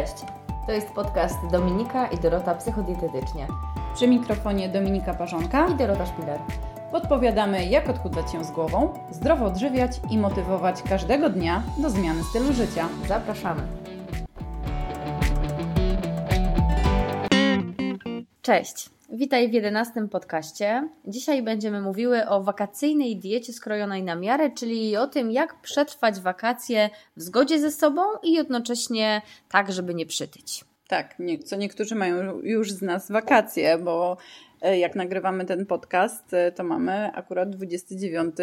Cześć! To jest podcast Dominika i Dorota Psychodietetycznie Przy mikrofonie Dominika Parzonka i Dorota Szpiler. podpowiadamy, jak odchudzać się z głową, zdrowo odżywiać i motywować każdego dnia do zmiany stylu życia. Zapraszamy! Cześć! Witaj w jedenastym podcaście. Dzisiaj będziemy mówiły o wakacyjnej diecie skrojonej na miarę, czyli o tym, jak przetrwać wakacje w zgodzie ze sobą i jednocześnie tak, żeby nie przytyć. Tak, nie, co niektórzy mają już z nas wakacje, bo e, jak nagrywamy ten podcast, e, to mamy akurat 29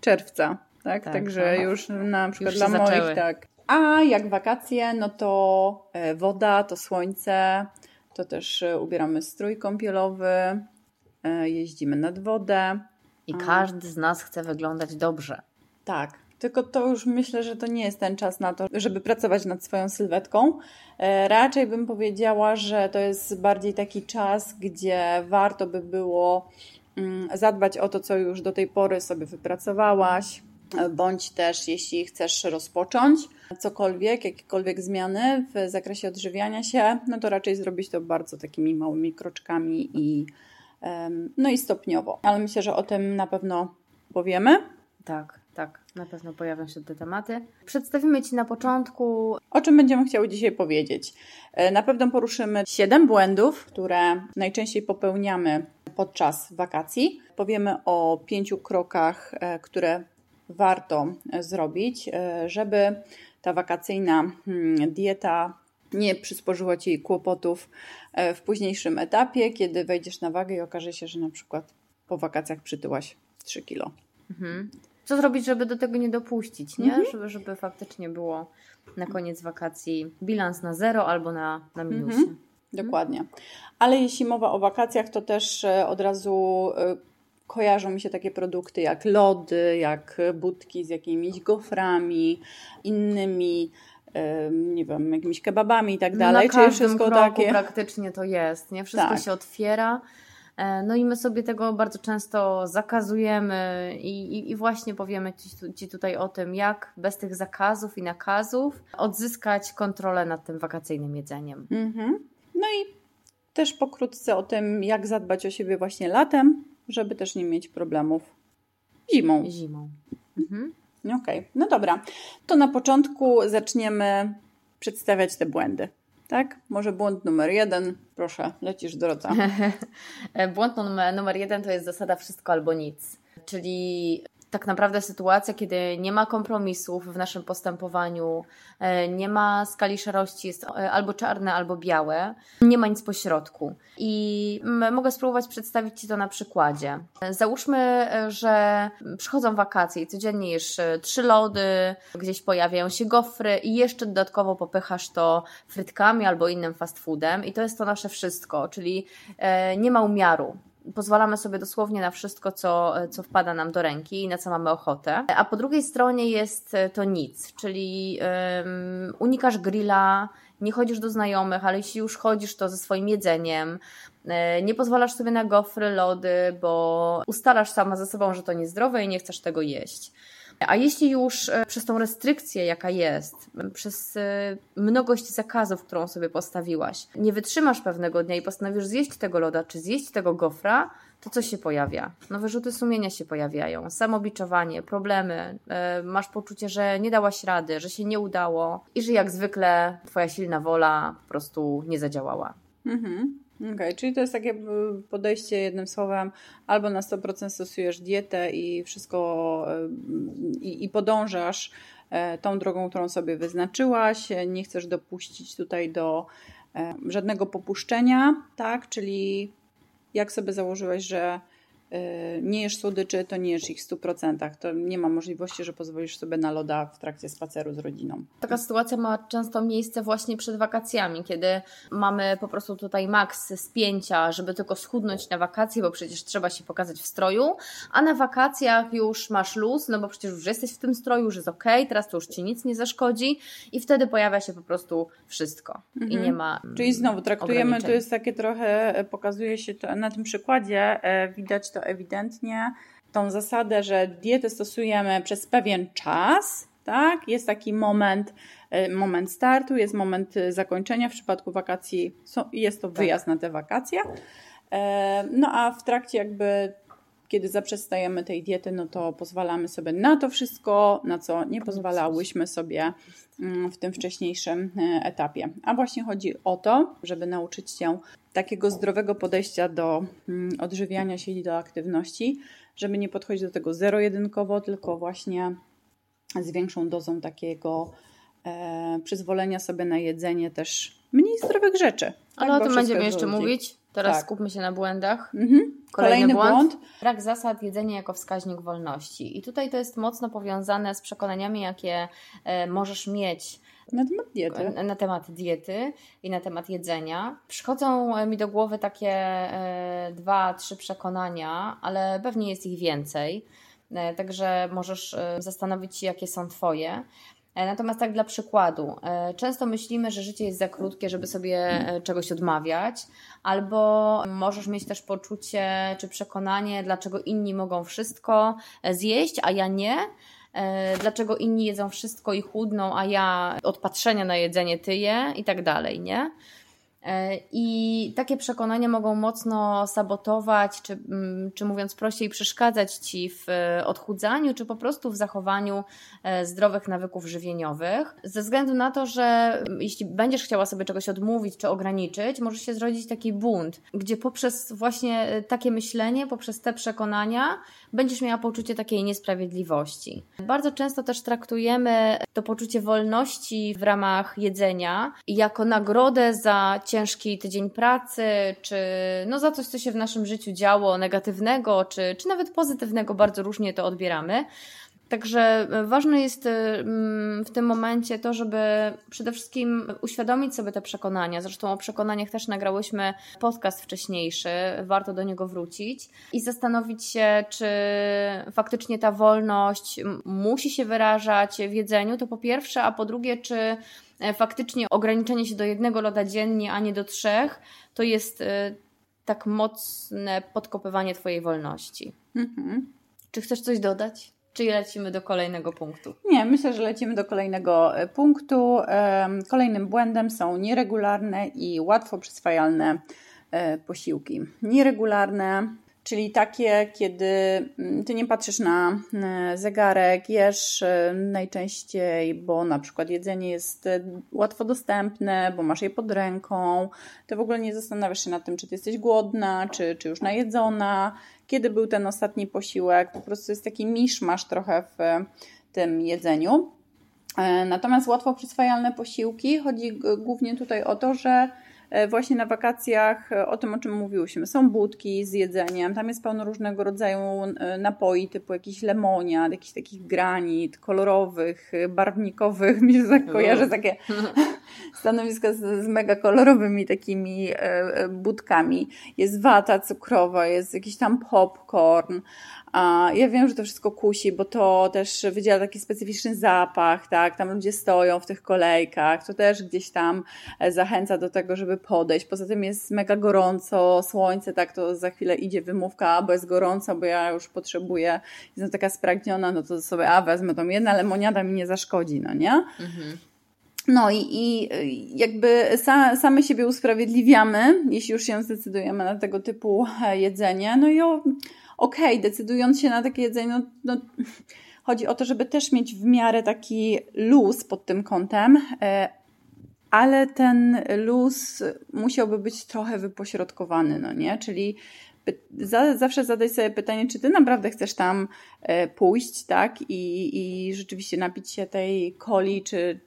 czerwca, tak? Tak, Także no. już na przykład Już dla moich, zaczęły. tak. A jak wakacje, no to e, woda, to słońce, to też e, ubieramy strój kąpielowy, e, jeździmy nad wodę. I każdy z nas chce wyglądać dobrze. Tak, tylko to już myślę, że to nie jest ten czas na to, żeby pracować nad swoją sylwetką. E, Raczej bym powiedziała, że to jest bardziej taki czas, gdzie warto by było mm, zadbać o to, co już do tej pory sobie wypracowałaś, bądź też jeśli chcesz rozpocząć cokolwiek, jakiekolwiek zmiany w zakresie odżywiania się, no to raczej zrobić to bardzo takimi małymi kroczkami i, no i stopniowo. Ale myślę, że o tym na pewno powiemy. Tak, tak, na pewno pojawią się te tematy. Przedstawimy Ci na początku O czym będziemy chciały dzisiaj powiedzieć? E, Na pewno poruszymy 7 błędów, które najczęściej popełniamy podczas wakacji. Powiemy o pięciu krokach, e, które warto e, zrobić, e, żeby ta wakacyjna hmm, dieta nie przysporzyła Ci kłopotów e, w późniejszym etapie, kiedy wejdziesz na wagę i okaże się, że na przykład po wakacjach przytyłaś 3 kilo. Mhm. Co zrobić, żeby do tego nie dopuścić, nie? Mhm. Żeby, żeby faktycznie było na koniec wakacji bilans na zero albo na, na minusie. Mhm. Dokładnie. Ale jeśli mowa o wakacjach, to też od razu kojarzą mi się takie produkty jak lody, jak budki z jakimiś goframi, innymi, nie wiem, jakimiś kebabami i tak dalej. na Czyli wszystko kroku takie. praktycznie to jest, nie? Wszystko Tak. się otwiera. e, No i my sobie tego bardzo często zakazujemy i, i, i właśnie powiemy ci, ci tutaj o tym, jak bez tych zakazów i nakazów odzyskać kontrolę nad tym wakacyjnym jedzeniem. Mhm. No i też pokrótce o tym, jak zadbać o siebie właśnie latem, żeby też nie mieć problemów zimą. Zimą. Mhm. Okej, no dobra. To na początku zaczniemy przedstawiać te błędy. Tak? Może błąd numer jeden. Proszę, lecisz. E, Błąd numer jeden to jest zasada wszystko albo nic. Czyli tak naprawdę sytuacja, kiedy nie ma kompromisów w naszym postępowaniu, e, nie ma skali szarości, jest e, albo czarne, albo białe, nie ma nic pośrodku. I mogę spróbować przedstawić Ci to na przykładzie. E, Załóżmy, że przychodzą wakacje i codziennie jesz trzy lody, gdzieś pojawiają się gofry i jeszcze dodatkowo popychasz to frytkami albo innym fast foodem i to jest to nasze wszystko, czyli nie ma umiaru. Pozwalamy sobie dosłownie na wszystko, co, co wpada nam do ręki i na co mamy ochotę. A po drugiej stronie jest e, to nic, czyli em, unikasz grilla, nie chodzisz do znajomych, ale jeśli już chodzisz, to ze swoim jedzeniem. E, Nie pozwalasz sobie na gofry, lody, bo ustalasz sama ze sobą, że to niezdrowe i nie chcesz tego jeść. A jeśli już e, przez tą restrykcję, jaka jest, przez e, mnogość zakazów, którą sobie postawiłaś, nie wytrzymasz pewnego dnia i postanowisz zjeść tego loda, czy zjeść tego gofra, to co się pojawia? No wyrzuty sumienia się pojawiają, samobiczowanie, problemy, e, masz poczucie, że nie dałaś rady, że się nie udało i że jak zwykle twoja silna wola po prostu nie zadziałała. Mhm. Okej, czyli to jest takie y, podejście jednym słowem, albo na 100% stosujesz dietę i wszystko y, i, i podążasz e, tą drogą, którą sobie wyznaczyłaś, nie chcesz dopuścić tutaj do e, żadnego popuszczenia, tak? Czyli jak sobie założyłeś, że nie jesz słodyczy, to nie jesz ich w 100%. To nie ma możliwości, że pozwolisz sobie na loda w trakcie spaceru z rodziną. Taka sytuacja ma często miejsce właśnie przed wakacjami, kiedy mamy po prostu tutaj maks spięcia, żeby tylko schudnąć na wakacje, bo przecież trzeba się pokazać w stroju, a na wakacjach już masz luz, no bo przecież już jesteś w tym stroju, już jest ok, teraz to już ci nic nie zaszkodzi i wtedy pojawia się po prostu wszystko i Mhm. nie ma. Czyli znowu traktujemy, to jest takie trochę, pokazuje się to na tym przykładzie, e, widać to ewidentnie, tą zasadę, że dietę stosujemy przez pewien czas, tak? Jest taki moment, e, moment startu, jest moment e, zakończenia. W przypadku wakacji jest to tak. wyjazd na te wakacje. E, no a w trakcie jakby kiedy zaprzestajemy tej diety, no to pozwalamy sobie na to wszystko, na co nie pozwalałyśmy sobie mm, w tym wcześniejszym etapie. A właśnie chodzi o to, żeby nauczyć się takiego zdrowego podejścia do mm, odżywiania się i do aktywności, żeby nie podchodzić do tego zero-jedynkowo, tylko właśnie z większą dozą takiego e, przyzwolenia sobie na jedzenie też mniej zdrowych rzeczy. Ale tak, o tym będziemy jeszcze ludzi. mówić. Teraz tak. skupmy się na błędach. Mhm. Kolejny, Kolejny błąd. błąd. Brak zasad jedzenia jako wskaźnik wolności. I tutaj to jest mocno powiązane z przekonaniami, jakie e, możesz mieć na temat diety. Na temat diety i na temat jedzenia. Przychodzą mi do głowy takie e, dwa, trzy przekonania, ale pewnie jest ich więcej. E, także możesz e, zastanowić się, jakie są Twoje. E, natomiast tak dla przykładu, często myślimy, że życie jest za krótkie, żeby sobie czegoś odmawiać, albo możesz mieć też poczucie czy przekonanie, dlaczego inni mogą wszystko zjeść, a ja nie. Dlaczego inni jedzą wszystko i chudną, a ja od patrzenia na jedzenie tyję i tak dalej, nie? E, I takie przekonania mogą mocno sabotować, czy, mm, czy mówiąc prościej, przeszkadzać ci w e, odchudzaniu, czy po prostu w zachowaniu e, zdrowych nawyków żywieniowych. Ze względu na to, że mm, jeśli będziesz chciała sobie czegoś odmówić czy ograniczyć, może się zrodzić taki bunt, gdzie poprzez właśnie takie myślenie, poprzez te przekonania, będziesz miała poczucie takiej niesprawiedliwości. Bardzo często też traktujemy to poczucie wolności w ramach jedzenia jako nagrodę za ciężki tydzień pracy, czy no za coś, co się w naszym życiu działo negatywnego, czy, czy nawet pozytywnego, bardzo różnie to odbieramy. Także e, ważne jest e, mm, w tym momencie to, żeby przede wszystkim uświadomić sobie te przekonania. Zresztą o przekonaniach też nagrałyśmy podcast wcześniejszy, warto do niego wrócić i zastanowić się, czy faktycznie ta wolność musi się wyrażać w jedzeniu, to po pierwsze, a po drugie, czy faktycznie ograniczenie się do jednego loda dziennie, a nie do trzech, to jest tak mocne podkopywanie Twojej wolności. Mhm. Czy chcesz coś dodać? Czy lecimy do kolejnego punktu? Nie, myślę, że lecimy do kolejnego e, punktu. Kolejnym błędem są nieregularne i łatwo przyswajalne e, posiłki. Nieregularne, czyli takie, kiedy mm, ty nie patrzysz na e, zegarek, jesz najczęściej, bo na przykład jedzenie jest łatwo dostępne, bo masz je pod ręką, to w ogóle nie zastanawiasz się nad tym, czy ty jesteś głodna, czy, czy już najedzona kiedy był ten ostatni posiłek. Po prostu jest taki miszmasz trochę w tym jedzeniu. E, natomiast łatwo przyswajalne posiłki, chodzi głównie tutaj o to, że E, właśnie na wakacjach, e, o tym o czym mówiłyśmy, są budki z jedzeniem, tam jest pełno różnego rodzaju e, napoi, typu jakiś lemoniad, jakichś takich granit, kolorowych, barwnikowych, mi się tak kojarzy takie stanowiska z, z mega kolorowymi takimi budkami. Jest wata cukrowa, jest jakiś tam popcorn, ja wiem, że to wszystko kusi, bo to też wydziela taki specyficzny zapach, tak? Tam ludzie stoją w tych kolejkach, to też gdzieś tam e, zachęca do tego, żeby podejść. Poza tym jest mega gorąco, słońce, tak? To za chwilę idzie wymówka, bo jest gorąco, bo ja już potrzebuję, jestem taka spragniona, no to sobie, a wezmę tą jedna lemoniada mi nie zaszkodzi, no nie? Mhm. No i, i jakby sa, same siebie usprawiedliwiamy, jeśli już się zdecydujemy na tego typu e, jedzenie. No i okej, okay, decydując się na takie jedzenie, no, no, chodzi o to, żeby też mieć w miarę taki luz pod tym kątem, e, ale ten luz musiałby być trochę wypośrodkowany, no nie? Czyli zawsze zadaj sobie pytanie, czy ty naprawdę chcesz tam e, pójść, tak? I, i rzeczywiście napić się tej coli czy,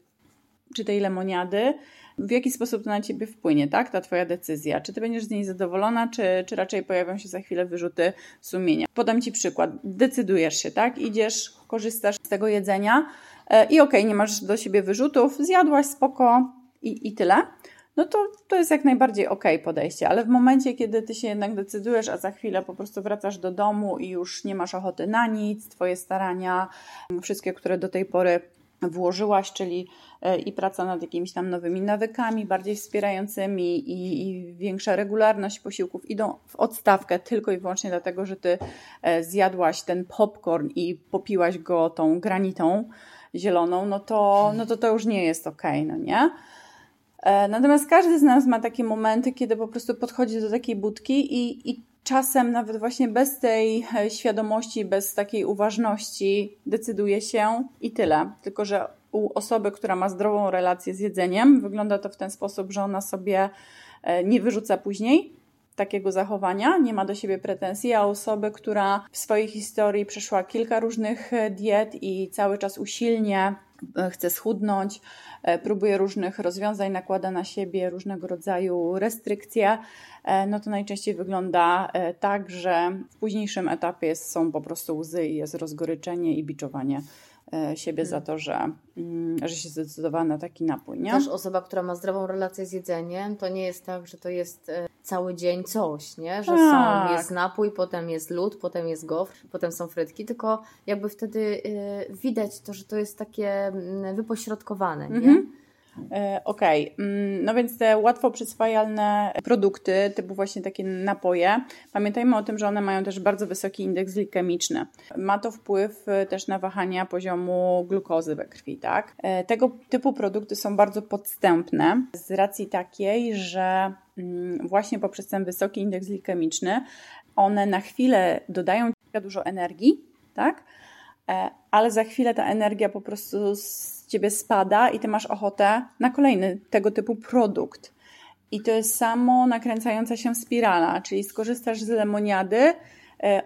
czy tej lemoniady, w jaki sposób to na ciebie wpłynie, tak? Ta twoja decyzja. Czy ty będziesz z niej zadowolona, czy, czy raczej pojawią się za chwilę wyrzuty sumienia? Podam ci przykład. Decydujesz się, tak? Idziesz, korzystasz z tego jedzenia e, i okej, okay, nie masz do siebie wyrzutów, zjadłaś spoko i, i tyle no to to jest jak najbardziej ok podejście, ale w momencie, kiedy ty się jednak decydujesz, a za chwilę po prostu wracasz do domu i już nie masz ochoty na nic, twoje starania, wszystkie, które do tej pory włożyłaś, czyli e, i praca nad jakimiś tam nowymi nawykami, bardziej wspierającymi i, i, większa regularność posiłków idą w odstawkę tylko i wyłącznie dlatego, że ty e, zjadłaś ten popcorn i popiłaś go tą granitą zieloną, no to, no to to już nie jest okej, okay, no nie? E, natomiast każdy z nas ma takie momenty, kiedy po prostu podchodzi do takiej budki i, i czasem nawet właśnie bez tej e, świadomości, bez takiej uważności decyduje się i tyle. Tylko, że u osoby, która ma zdrową relację z jedzeniem, wygląda to w ten sposób, że ona sobie e, nie wyrzuca później takiego zachowania, nie ma do siebie pretensji, a osoby, która w swojej historii przeszła kilka różnych diet i cały czas usilnie chce schudnąć, E, próbuje różnych rozwiązań, nakłada na siebie różnego rodzaju restrykcje, e, no to najczęściej wygląda e, tak, że w późniejszym etapie są po prostu łzy i jest rozgoryczenie i biczowanie siebie hmm. za to, że, mm, że się zdecydowała na taki napój. Nie? Też osoba, która ma zdrową relację z jedzeniem, to nie jest tak, że to jest cały dzień coś, nie? Że tak. są, jest napój, potem jest lód, potem jest gofr, potem są frytki, tylko jakby wtedy y, widać to, że to jest takie mm, wypośrodkowane, nie? E, okej, okay. Mm, no więc te łatwo przyswajalne produkty, typu właśnie takie napoje, pamiętajmy o tym, że one mają też bardzo wysoki indeks glikemiczny. Ma to wpływ e, też na wahania poziomu glukozy we krwi, tak? E, tego typu produkty są bardzo podstępne z racji takiej, że właśnie poprzez ten wysoki indeks glikemiczny one na chwilę dodają dużo energii, tak? Ale za chwilę ta energia po prostu ciebie spada i ty masz ochotę na kolejny tego typu produkt. I to jest samo nakręcająca się spirala, czyli skorzystasz z lemoniady, e,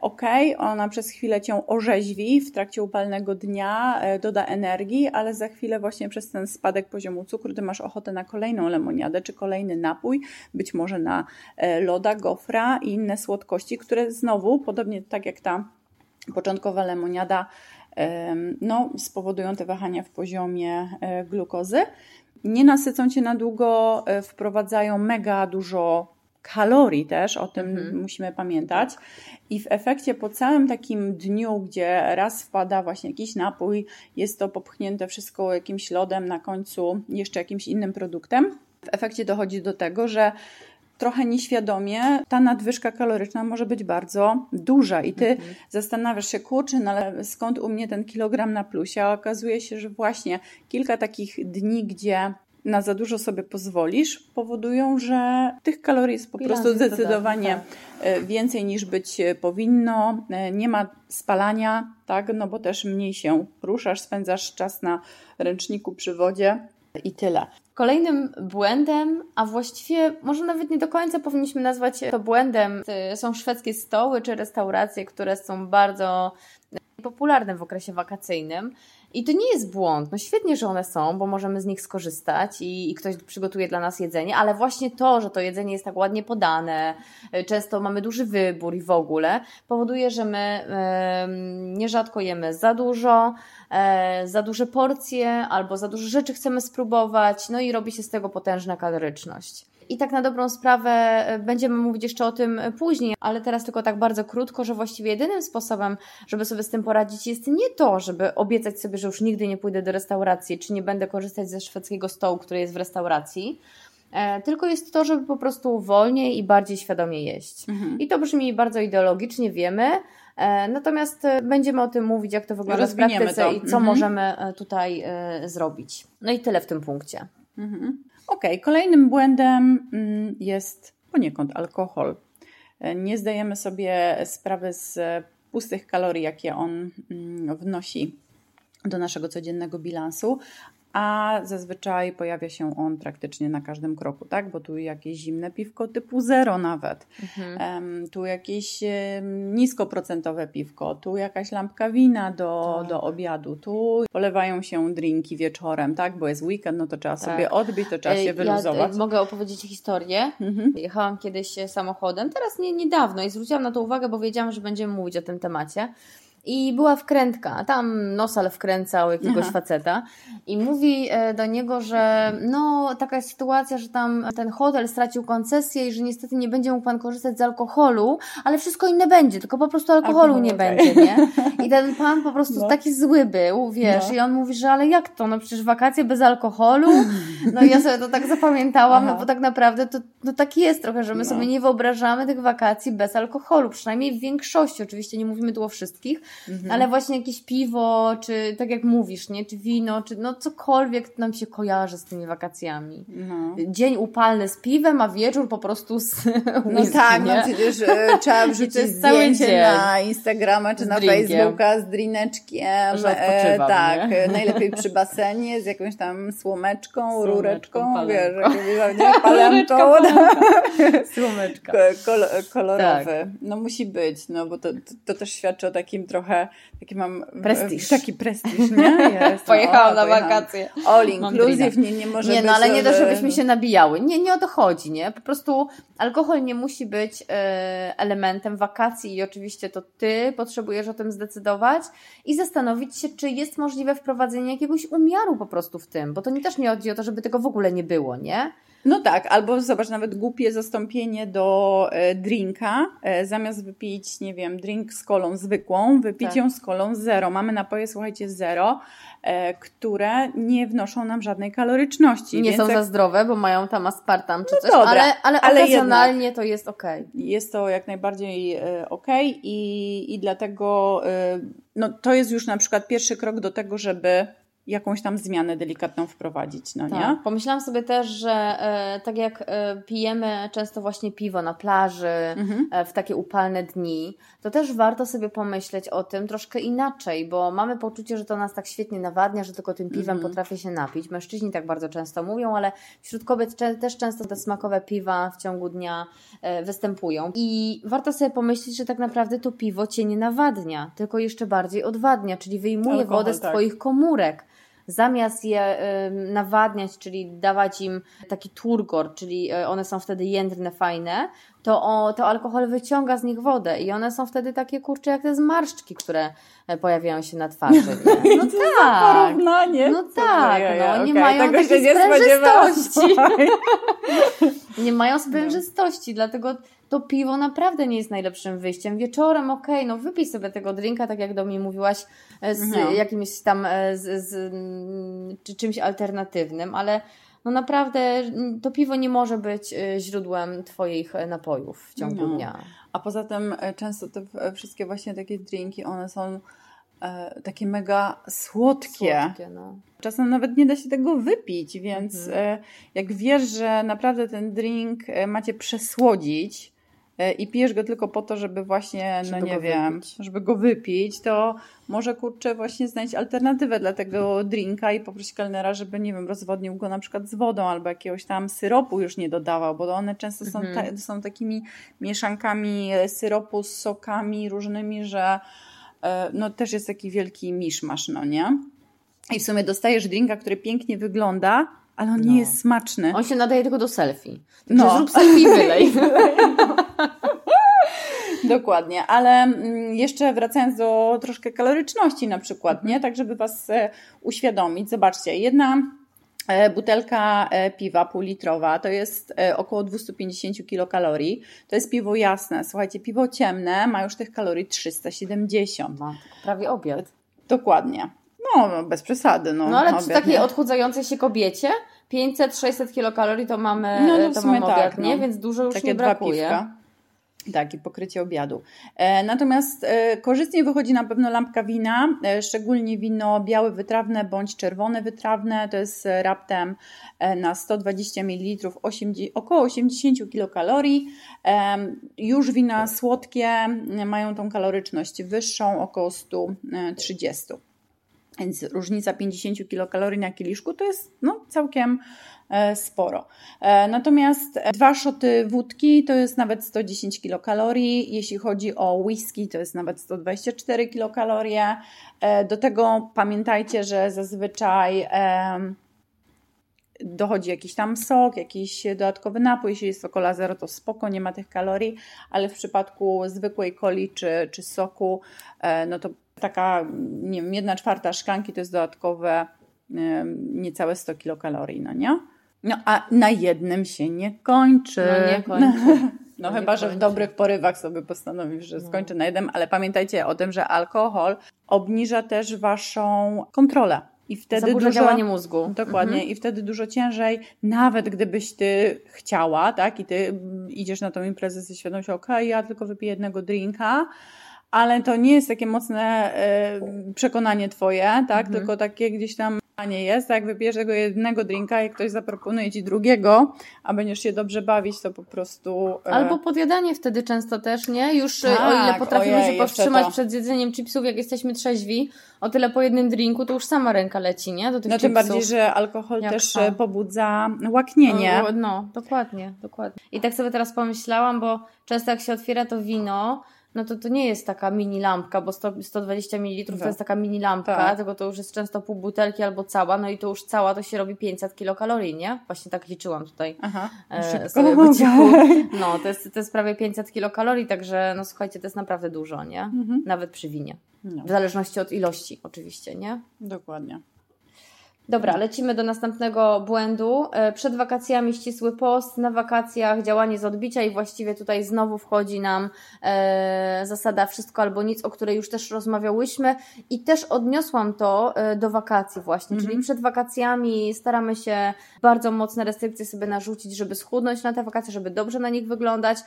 ok, ona przez chwilę cię orzeźwi w trakcie upalnego dnia, e, doda energii, ale za chwilę właśnie przez ten spadek poziomu cukru ty masz ochotę na kolejną lemoniadę czy kolejny napój, być może na e, loda, gofra i inne słodkości, które znowu, podobnie tak jak ta początkowa lemoniada, no, spowodują te wahania w poziomie e, glukozy. Nie nasycą cię na długo, e, wprowadzają mega dużo kalorii też, o tym mhm. musimy pamiętać. I w efekcie po całym takim dniu, gdzie raz wpada właśnie jakiś napój, jest to popchnięte wszystko jakimś lodem, na końcu jeszcze jakimś innym produktem. W efekcie dochodzi do tego, że trochę nieświadomie ta nadwyżka kaloryczna może być bardzo duża i ty mhm. zastanawiasz się, kurczę, no ale skąd u mnie ten kilogram na plusie? A okazuje się, że właśnie kilka takich dni, gdzie na za dużo sobie pozwolisz, powodują, że tych kalorii jest po Bilans prostu zdecydowanie tak. więcej niż być powinno. E, nie ma spalania, tak, no bo też mniej się ruszasz, spędzasz czas na ręczniku przy wodzie i tyle. Kolejnym błędem, a właściwie może nawet nie do końca powinniśmy nazwać to błędem, są szwedzkie stoły czy restauracje, które są bardzo popularne w okresie wakacyjnym. I to nie jest błąd. No świetnie, że one są, bo możemy z nich skorzystać i, i, ktoś przygotuje dla nas jedzenie, ale właśnie to, że to jedzenie jest tak ładnie podane, często mamy duży wybór i w ogóle, powoduje, że my yy, nierzadko jemy za dużo, e, za duże porcje albo za dużo rzeczy chcemy spróbować, no i robi się z tego potężna kaloryczność. I tak na dobrą sprawę e, będziemy mówić jeszcze o tym później, ale teraz tylko tak bardzo krótko, że właściwie jedynym sposobem, żeby sobie z tym poradzić, jest nie to, żeby obiecać sobie, że już nigdy nie pójdę do restauracji, czy nie będę korzystać ze szwedzkiego stołu, który jest w restauracji, e, tylko jest to, żeby po prostu wolniej i bardziej świadomie jeść. Mhm. I to brzmi bardzo ideologicznie, wiemy, e, Natomiast będziemy o tym mówić, jak to wygląda w praktyce to. i co mhm. możemy tutaj zrobić. No i tyle w tym punkcie. Mhm. Ok, kolejnym błędem mm, jest poniekąd alkohol. Nie zdajemy sobie sprawy z pustych kalorii, jakie on mm, wnosi do naszego codziennego bilansu, a zazwyczaj pojawia się on praktycznie na każdym kroku, tak? Bo tu jakieś zimne piwko typu zero nawet, mhm. um, tu jakieś um, niskoprocentowe piwko, tu jakaś lampka wina do, tak. do obiadu, tu polewają się drinki wieczorem, tak? Bo jest weekend, no to trzeba tak. sobie odbić, to trzeba się wyluzować. Ja mogę opowiedzieć historię. Mhm. Jechałam kiedyś samochodem, teraz nie niedawno i zwróciłam na to uwagę, bo wiedziałam, że będziemy mówić o tym temacie. I była wkrętka. Tam nosal wkręcał jakiegoś Aha. faceta i mówi e, do niego, że no taka jest sytuacja, że tam ten hotel stracił koncesję i że niestety nie będzie mógł pan korzystać z alkoholu, ale wszystko inne będzie, tylko po prostu alkoholu nie okay. będzie, nie? I ten pan po prostu no. taki zły był, wiesz, no. i on mówi, że ale jak to, no przecież wakacje bez alkoholu? No i ja sobie to tak zapamiętałam, no bo tak naprawdę to no tak jest trochę, że my no. sobie nie wyobrażamy tych wakacji bez alkoholu, przynajmniej w większości, oczywiście nie mówimy tu o wszystkich, mhm. ale właśnie jakieś piwo, czy tak jak mówisz, nie, czy wino, czy no cokolwiek nam się kojarzy z tymi wakacjami. No. Dzień upalny z piwem, a wieczór po prostu z No tak, no nie? no przecież e, trzeba wrzucić zdjęcie na Instagrama czy na drinkiem. Facebooka z drineczkiem. E, tak, nie? najlepiej przy basenie z jakąś tam słomeczką, słomeczką rureczką, wiesz, jakimś palemką. Słomeczka. Kol kolorowy. Tak. No musi być, no bo to, to, to, też świadczy o takim trochę, taki mam... Prestiż. Taki prestiż, nie? Jest, Pojechałam na wakacje. All inclusive, nie, nie może Nie, no ale nie to, żebyśmy się nabijały. Nie, nie o to chodzi, nie? Po prostu alkohol nie musi być e, elementem wakacji i oczywiście to ty potrzebujesz o tym zdecydować i zastanowić się, czy jest możliwe wprowadzenie jakiegoś umiaru po prostu w tym, bo to nie też nie chodzi o to, żeby tego w ogóle nie było, nie? No tak, albo zobacz, nawet głupie zastąpienie do e, drinka. E, zamiast wypić, nie wiem, drink z kolą zwykłą, wypić tak. ją z kolą zero. Mamy napoje, słuchajcie, zero, e, które nie wnoszą nam żadnej kaloryczności. Nie są jak... za zdrowe, bo mają tam aspartam czy no coś, dobra, ale, ale, ale okazjonalnie to jest ok. Jest to jak najbardziej ok i, i dlatego no, to jest już na przykład pierwszy krok do tego, żeby jakąś tam zmianę delikatną wprowadzić, no tak. nie? Pomyślałam sobie też, że e, tak jak e, pijemy często właśnie piwo na plaży mhm. e, w takie upalne dni, to też warto sobie pomyśleć o tym troszkę inaczej, bo mamy poczucie, że to nas tak świetnie nawadnia, że tylko tym piwem mhm. potrafię się napić. Mężczyźni tak bardzo często mówią, ale wśród kobiet też często te smakowe piwa w ciągu dnia e, występują. I warto sobie pomyśleć, że tak naprawdę to piwo cię nie nawadnia, tylko jeszcze bardziej odwadnia, czyli wyjmuje Alkohol, wodę z tak. twoich komórek zamiast je nawadniać, czyli dawać im taki turgor, czyli e, one są wtedy jędrne, fajne, to, o, to alkohol wyciąga z nich wodę i one są wtedy takie kurcze jak te zmarszczki, które e, pojawiają się na twarzy. Nie? No tak. porównanie. No tak, no, nie okay, mają takiej sprężystości. nie mają sprężystości, dlatego to piwo naprawdę nie jest najlepszym wyjściem. Wieczorem, okej, okay, no wypij sobie tego drinka, tak jak do mnie mówiłaś, e, z no. jakimś tam, e, z, z, czy czymś alternatywnym, ale no naprawdę to piwo nie może być e, źródłem Twoich napojów w ciągu no. dnia. A poza tym często te wszystkie właśnie takie drinki, one są e, takie mega słodkie. słodkie no. Czasem nawet nie da się tego wypić, więc mhm. e, jak wiesz, że naprawdę ten drink macie przesłodzić, i pijesz go tylko po to, żeby właśnie, no żeby no nie wiem, wypić. żeby go wypić, to może kurczę właśnie znaleźć alternatywę dla tego drinka i poprosić kelnera, żeby nie wiem, rozwodnił go na przykład z wodą albo jakiegoś tam syropu już nie dodawał, bo one często są, mhm. ta, są takimi mieszankami syropu z sokami różnymi, że e, no też jest taki wielki miszmasz, no nie? I w sumie dostajesz drinka, który pięknie wygląda, ale on no. nie jest smaczny. On się nadaje tylko do selfie. Także no. zrób selfie i wylej. Dokładnie, ale mm, jeszcze wracając do troszkę kaloryczności na przykład, nie? Tak, żeby Was e, uświadomić. Zobaczcie, jedna e, butelka e, piwa półlitrowa to jest około 250 kilokalorii. To jest piwo jasne. Słuchajcie, piwo ciemne ma już tych kalorii 370. Ma prawie obiad. Dokładnie. No, no, bez przesady. No, no ale obiad, przy takiej nie? odchudzającej się kobiecie 500-600 kilokalorii to mamy, no, no to mamy tak, obiad, no. nie? Więc dużo już Takie nie brakuje. Dwa piwka. Tak, i pokrycie obiadu. E, natomiast e, korzystnie wychodzi na pewno lampka wina, e, szczególnie wino białe wytrawne bądź czerwone wytrawne. To jest raptem na 120 ml 80, około 80 kilokalorii. Już wina słodkie mają tą kaloryczność wyższą, około 130. Więc różnica 50 kilokalorii na kieliszku to jest no, całkiem sporo. E, natomiast dwa szoty wódki to jest nawet 110 kilokalorii. Jeśli chodzi o whisky, to jest nawet 124 kilokalorie. E, do tego pamiętajcie, że zazwyczaj dochodzi jakiś tam sok, jakiś dodatkowy napój. Jeśli jest to cola zero, to spoko, nie ma tych kalorii, ale w przypadku zwykłej coli czy, czy soku, no to taka, nie wiem, jedna czwarta szklanki to jest dodatkowe niecałe 100 kilokalorii, no nie? No a na jednym się nie kończy. No nie kończy. No to chyba, że w dobrych porywach sobie postanowisz, że no. skończy na jednym, ale pamiętajcie o tym, że alkohol obniża też waszą kontrolę. I wtedy Zaburza dużo, działanie mózgu. Dokładnie. Mhm. I wtedy dużo ciężej, nawet gdybyś ty chciała, tak, i ty idziesz na tą imprezę ze świadomością, okej, okay, ja tylko wypiję jednego drinka, ale to nie jest takie mocne y, przekonanie twoje, tak, mhm. tylko takie gdzieś tam nie jest, jak wypijesz tego jednego drinka i ktoś zaproponuje ci drugiego, a będziesz się dobrze bawić, to po prostu... E... Albo podjadanie wtedy często też, nie? Już tak, o ile potrafimy ojej, się powstrzymać przed jedzeniem chipsów, jak jesteśmy trzeźwi, o tyle po jednym drinku to już sama ręka leci, nie? Do tych no chipsów. tym bardziej, że alkohol jak też to? pobudza łaknienie. No, no, dokładnie, dokładnie. I tak sobie teraz pomyślałam, bo często jak się otwiera to wino, no to to nie jest taka mini lampka, bo 100, 120 ml to tak. jest taka mini lampka, tak. tylko to już jest często pół butelki albo cała, no i to już cała to się robi 500 kilokalorii, nie? Właśnie tak liczyłam tutaj. Aha, e, sobie po No, to jest, to jest prawie 500 kilokalorii, także no słuchajcie, to jest naprawdę dużo, nie? Mhm. Nawet przy winie. No. W zależności od ilości oczywiście, nie? Dokładnie. Dobra, lecimy do następnego błędu. E, przed wakacjami ścisły post, na wakacjach działanie z odbicia i właściwie tutaj znowu wchodzi nam e, zasada wszystko albo nic, o której już też rozmawiałyśmy i też odniosłam to e, do wakacji właśnie, czyli mhm. przed wakacjami staramy się bardzo mocne restrykcje sobie narzucić, żeby schudnąć na te wakacje, żeby dobrze na nich wyglądać,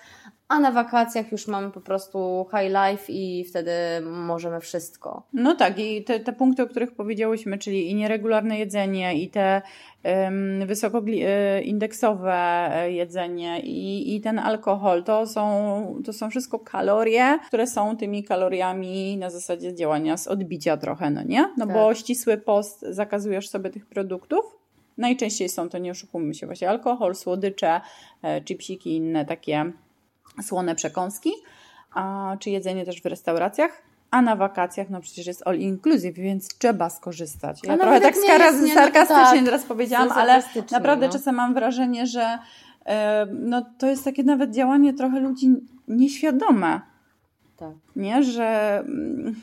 a na wakacjach już mamy po prostu high life i wtedy możemy wszystko. No tak i te, te punkty, o których powiedziałyśmy, czyli i nieregularne jedzenie i te um, wysokoindeksowe e, jedzenie i, i ten alkohol, to są, to są wszystko kalorie, które są tymi kaloriami na zasadzie działania z odbicia trochę, no nie? No tak. bo ścisły post zakazujesz sobie tych produktów, Najczęściej są to, nie oszukujmy się, właśnie alkohol, słodycze, e, chipsiki i inne takie słone przekąski, a, czy jedzenie też w restauracjach. A na wakacjach, no przecież jest all inclusive, więc trzeba skorzystać. Ja trochę tak jest, nie, sarkastycznie no, tak, teraz powiedziałam, ale naprawdę no. czasem mam wrażenie, że e, no, to jest takie nawet działanie trochę ludzi nieświadome. Tak. Nie, że... Mm,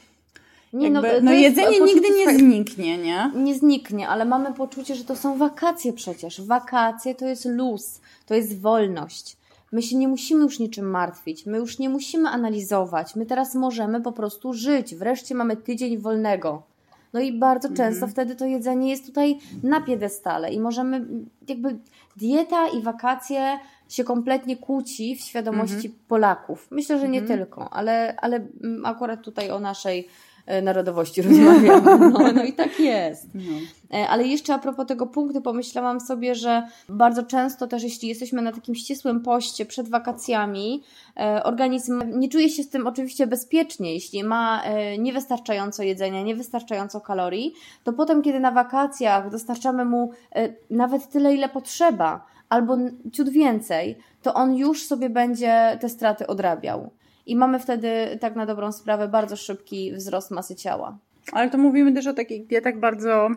nie, no, jakby, no, no jedzenie nigdy nie zniknie, nie? Nie zniknie, ale mamy poczucie, że to są wakacje przecież. Wakacje to jest luz, to jest wolność. My się nie musimy już niczym martwić, my już nie musimy analizować, my teraz możemy po prostu żyć. Wreszcie mamy tydzień wolnego. No i bardzo mhm. często wtedy to jedzenie jest tutaj na piedestale i możemy, jakby dieta i wakacje się kompletnie kłóci w świadomości mhm. Polaków. Myślę, że nie mhm. tylko, ale, ale akurat tutaj o naszej narodowości rozmawiamy. No, no i tak jest. No. E, ale jeszcze a propos tego punktu, pomyślałam sobie, że bardzo często też, jeśli jesteśmy na takim ścisłym poście przed wakacjami, e, organizm nie czuje się z tym oczywiście bezpiecznie. Jeśli ma niewystarczająco jedzenia, niewystarczająco kalorii, to potem, kiedy na wakacjach dostarczamy mu nawet tyle, ile potrzeba, albo ciut więcej, to on już sobie będzie te straty odrabiał i mamy wtedy tak na dobrą sprawę bardzo szybki wzrost masy ciała. Ale to mówimy też o takich dietach bardzo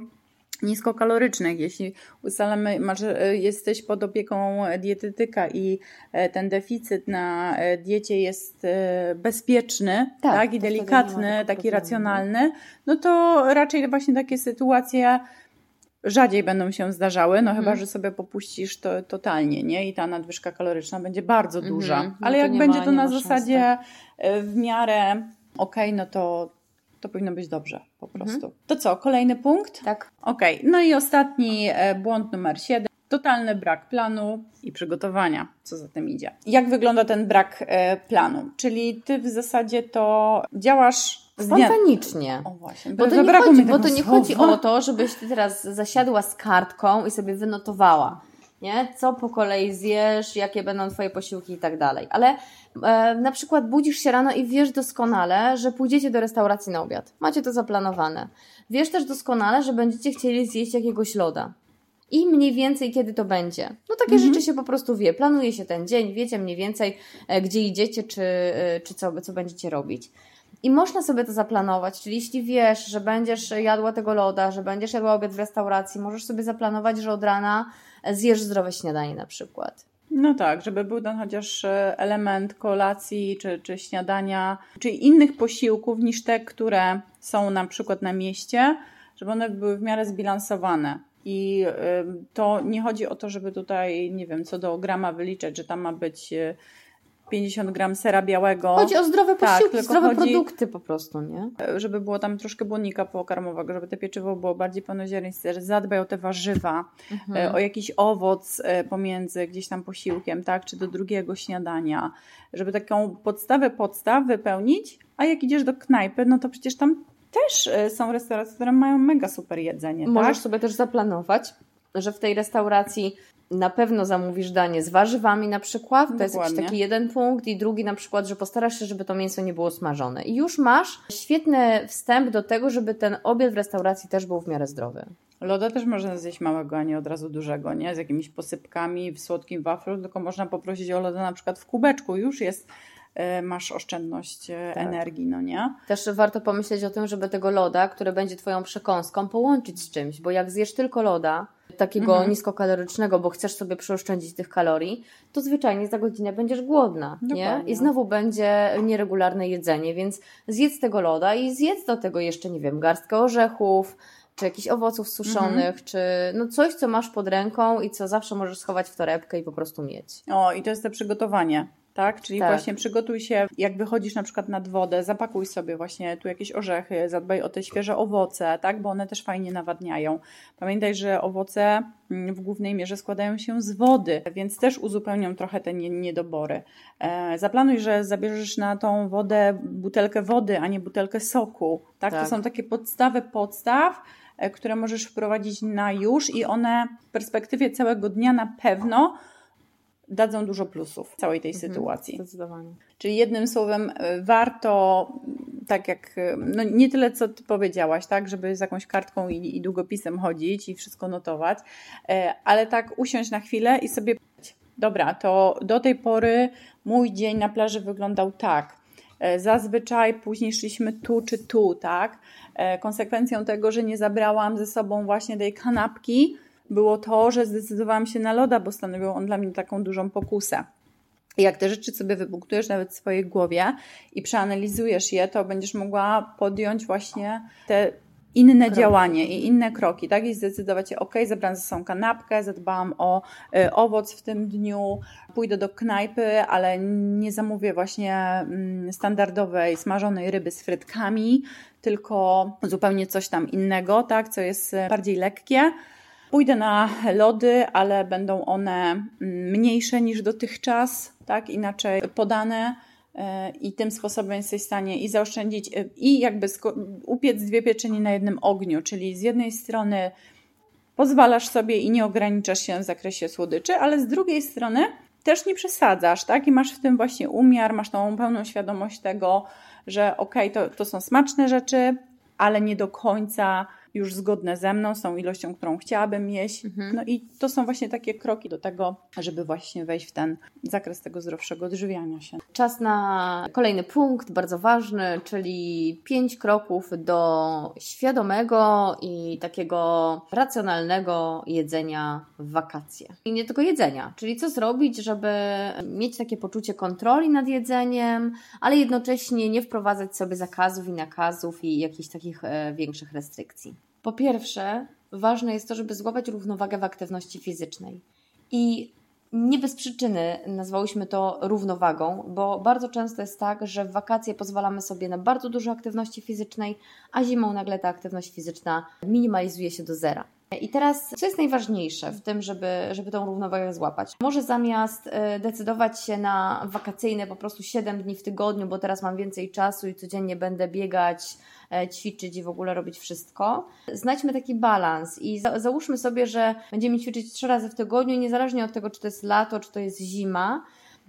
niskokalorycznych. Jeśli ustalamy, masz, e, jesteś pod opieką dietetyka i e, ten deficyt na e, diecie jest bezpieczny tak, tak i delikatny, taki racjonalny, no to raczej właśnie takie sytuacje rzadziej będą się zdarzały, no chyba, mhm. że sobie popuścisz to totalnie, nie? I ta nadwyżka kaloryczna będzie bardzo mhm. duża. No Ale jak będzie ma, to na zasadzie tak. e, w miarę okej, okay, no to, to powinno być dobrze po mhm. prostu. To co, kolejny punkt? Tak. Okej, okay. no i ostatni e, błąd numer 7. Totalny brak planu i przygotowania, co za tym idzie. Jak wygląda ten brak e, planu? Czyli ty w zasadzie to działasz Spontanicznie. O właśnie. Bo to, nie chodzi, bo to nie chodzi o to, żebyś ty teraz zasiadła z kartką i sobie wynotowała, nie? Co po kolei zjesz, jakie będą twoje posiłki i tak dalej. Ale e, na przykład budzisz się rano i wiesz doskonale, że pójdziecie do restauracji na obiad. Macie to zaplanowane. Wiesz też doskonale, że będziecie chcieli zjeść jakiegoś loda. I mniej więcej kiedy to będzie. No takie mhm. rzeczy się po prostu wie. Planuje się ten dzień, wiecie mniej więcej, e, gdzie idziecie, czy, e, czy co, co będziecie robić. I można sobie to zaplanować, czyli jeśli wiesz, że będziesz jadła tego loda, że będziesz jadła obiad w restauracji, możesz sobie zaplanować, że od rana zjesz zdrowe śniadanie na przykład. No tak, żeby był ten chociaż e, element kolacji czy, czy śniadania, czy innych posiłków niż te, które są na przykład na mieście, żeby one były w miarę zbilansowane. I to nie chodzi o to, żeby tutaj, nie wiem, co do grama wyliczać, że tam ma być e, 50 gram sera białego. Chodzi o zdrowe tak, posiłki, tak, zdrowe produkty po prostu, nie? Żeby było tam troszkę błonnika pokarmowego, żeby te pieczywo było bardziej pełnoziarniste, zadbaj o te warzywa, mhm. E, o jakiś owoc e, pomiędzy gdzieś tam posiłkiem, tak, czy do drugiego śniadania, żeby taką podstawę podstaw wypełnić, a jak idziesz do knajpy, no to przecież tam też e, są restauracje, które mają mega super jedzenie. Możesz tak? sobie też zaplanować, że w tej restauracji na pewno zamówisz danie z warzywami na przykład, to Dokładnie. jest jakiś taki jeden punkt i drugi na przykład, że postarasz się, żeby to mięso nie było smażone. I już masz świetny wstęp do tego, żeby ten obiad w restauracji też był w miarę zdrowy. Loda też można zjeść małego, a nie od razu dużego, nie? Z jakimiś posypkami w słodkim waflu, tylko można poprosić o loda na przykład w kubeczku. Już jest masz oszczędność e, tak. energii, no nie? Też warto pomyśleć o tym, żeby tego loda, który będzie Twoją przekąską, połączyć z czymś, bo jak zjesz tylko loda, takiego mhm. niskokalorycznego, bo chcesz sobie przeoszczędzić tych kalorii, to zwyczajnie za godzinę będziesz głodna, nie? I znowu będzie nieregularne jedzenie, więc zjedz tego loda i zjedz do tego jeszcze, nie wiem, garstkę orzechów, czy jakichś owoców suszonych, mhm. czy no coś, co masz pod ręką i co zawsze możesz schować w torebkę i po prostu mieć. O, i to jest to przygotowanie tak? Czyli tak. właśnie przygotuj się, jak wychodzisz na przykład nad wodę, zapakuj sobie właśnie tu jakieś orzechy, zadbaj o te świeże owoce, tak? Bo one też fajnie nawadniają. Pamiętaj, że owoce mm, w głównej mierze składają się z wody, więc też uzupełnią trochę te niedobory. E, zaplanuj, że zabierzesz na tą wodę butelkę wody, a nie butelkę soku, tak? tak. To są takie podstawy podstaw, e, które możesz wprowadzić na już i one w perspektywie całego dnia na pewno dadzą dużo plusów całej tej mhm, sytuacji. Zdecydowanie. Czyli jednym słowem, e, warto, tak jak, e, no nie tyle co ty powiedziałaś, tak, żeby z jakąś kartką i, i długopisem chodzić i wszystko notować, e, ale tak usiąść na chwilę i sobie dobra, to do tej pory mój dzień na plaży wyglądał tak. Zazwyczaj później szliśmy tu czy tu, tak? Konsekwencją tego, że nie zabrałam ze sobą właśnie tej kanapki, było to, że zdecydowałam się na loda, bo stanowił on dla mnie taką dużą pokusę. I jak te rzeczy sobie wypunktujesz nawet w swojej głowie i przeanalizujesz je, to będziesz mogła podjąć właśnie te inne kroki. działanie i inne kroki, tak? I zdecydować się, ok, zabrałam ze sobą kanapkę, zadbałam o y, owoc w tym dniu, pójdę do knajpy, ale nie zamówię właśnie y, standardowej smażonej ryby z frytkami, tylko zupełnie coś tam innego, tak? Co jest bardziej lekkie Pójdę na lody, ale będą one mm, mniejsze niż dotychczas, tak, inaczej podane e, i tym sposobem jesteś w stanie i zaoszczędzić e, i jakby upiec dwie pieczenie na jednym ogniu, czyli z jednej strony pozwalasz sobie i nie ograniczasz się w zakresie słodyczy, ale z drugiej strony też nie przesadzasz, tak? I masz w tym właśnie umiar, masz tą pełną świadomość tego, że okej, okay, to, to są smaczne rzeczy, ale nie do końca już zgodne ze mną, z tą ilością, którą chciałabym jeść. Mhm. No i to są właśnie takie kroki do tego, żeby właśnie wejść w ten zakres tego zdrowszego odżywiania się. Czas na kolejny punkt, bardzo ważny, czyli pięć kroków do świadomego i takiego racjonalnego jedzenia w wakacje. I nie tylko jedzenia, czyli co zrobić, żeby mieć takie poczucie kontroli nad jedzeniem, ale jednocześnie nie wprowadzać sobie zakazów i nakazów i jakichś takich e, większych restrykcji. Po pierwsze, ważne jest to, żeby złapać równowagę w aktywności fizycznej. I nie bez przyczyny nazwałyśmy to równowagą, bo bardzo często jest tak, że w wakacje pozwalamy sobie na bardzo dużo aktywności fizycznej, a zimą nagle ta aktywność fizyczna minimalizuje się do zera. I teraz, co jest najważniejsze w tym, żeby, żeby tą równowagę złapać? Może zamiast e, decydować się na wakacyjne po prostu 7 dni w tygodniu, bo teraz mam więcej czasu i codziennie będę biegać, ćwiczyć i w ogóle robić wszystko, znajdźmy taki balans i za, załóżmy sobie, że będziemy ćwiczyć 3 razy w tygodniu, niezależnie od tego, czy to jest lato, czy to jest zima